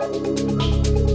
exit, exit.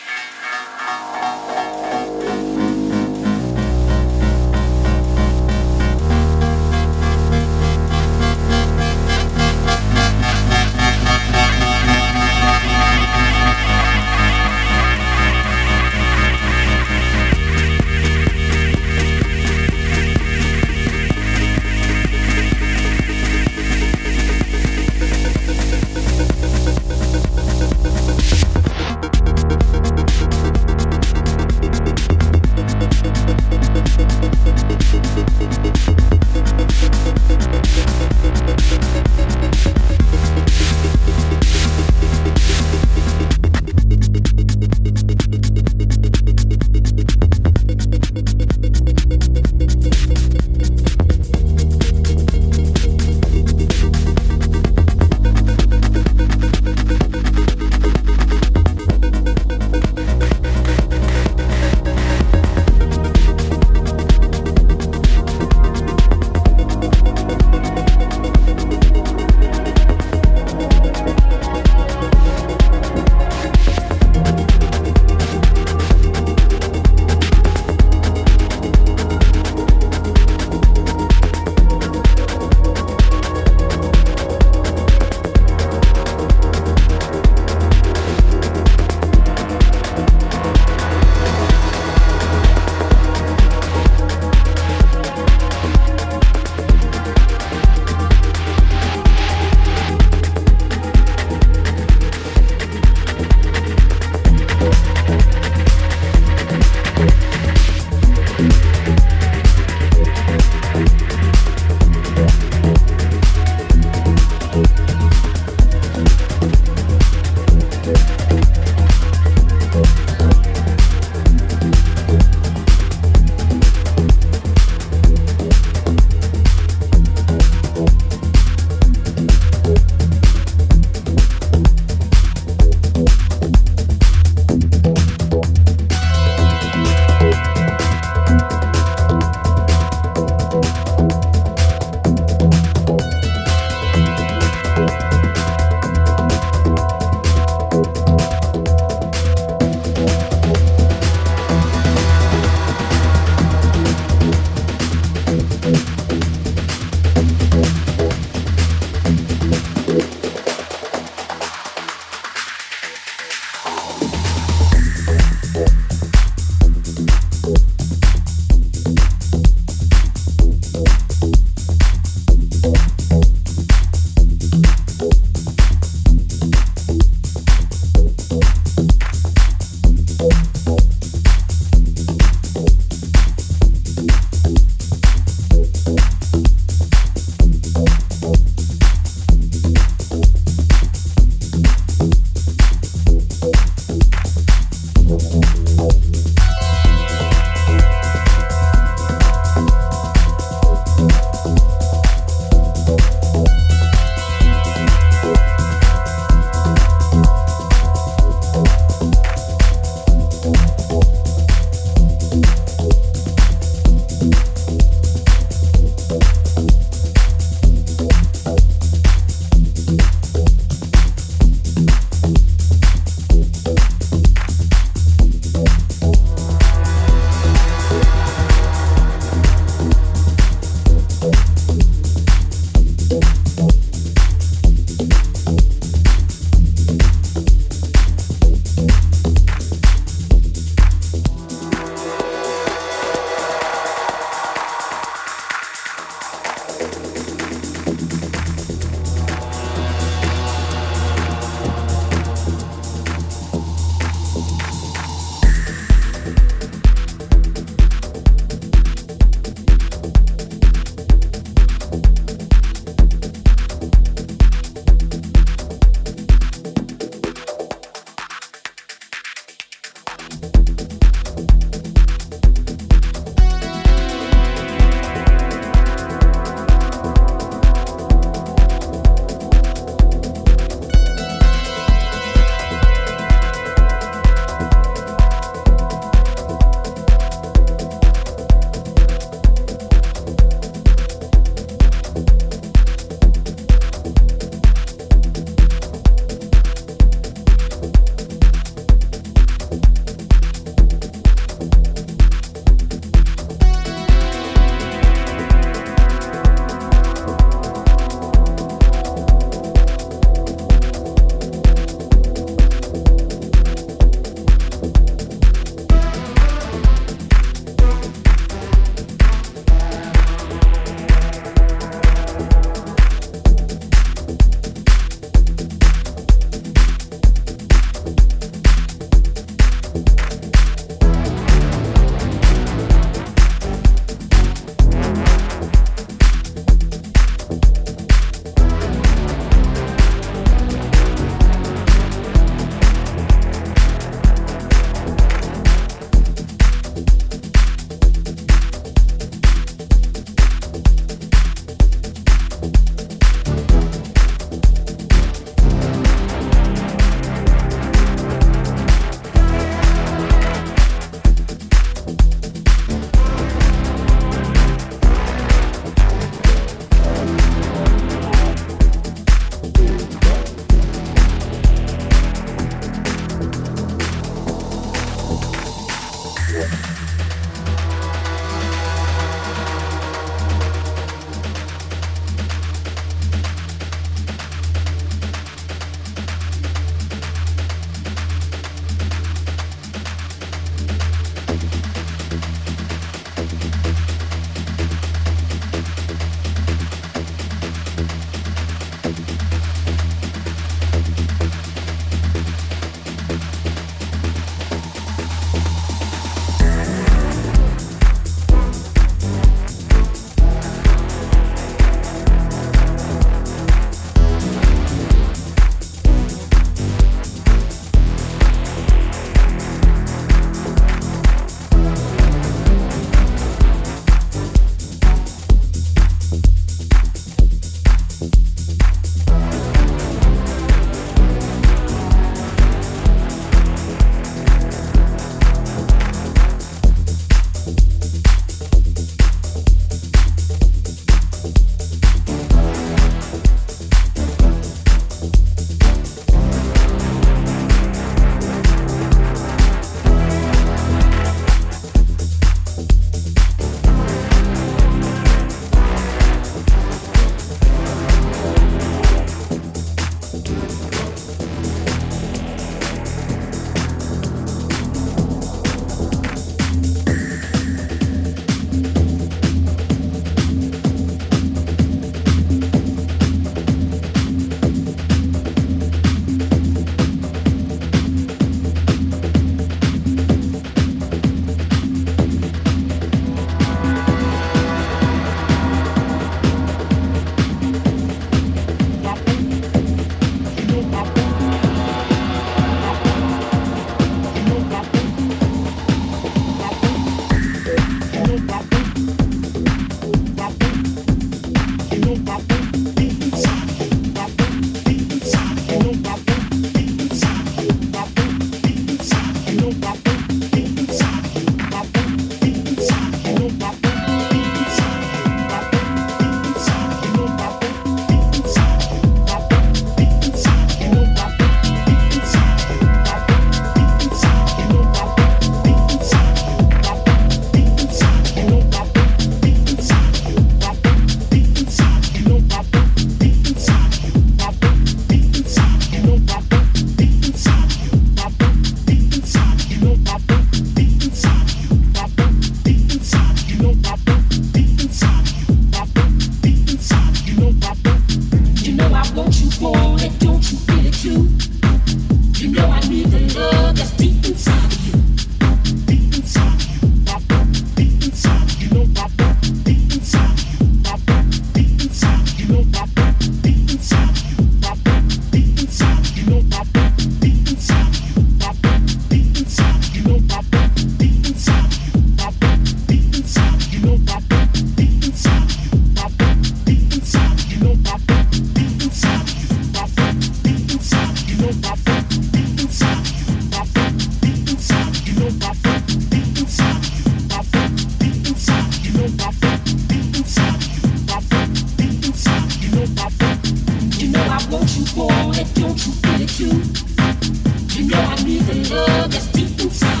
you want it? Don't you feel it too? You know I need the love that's deep inside.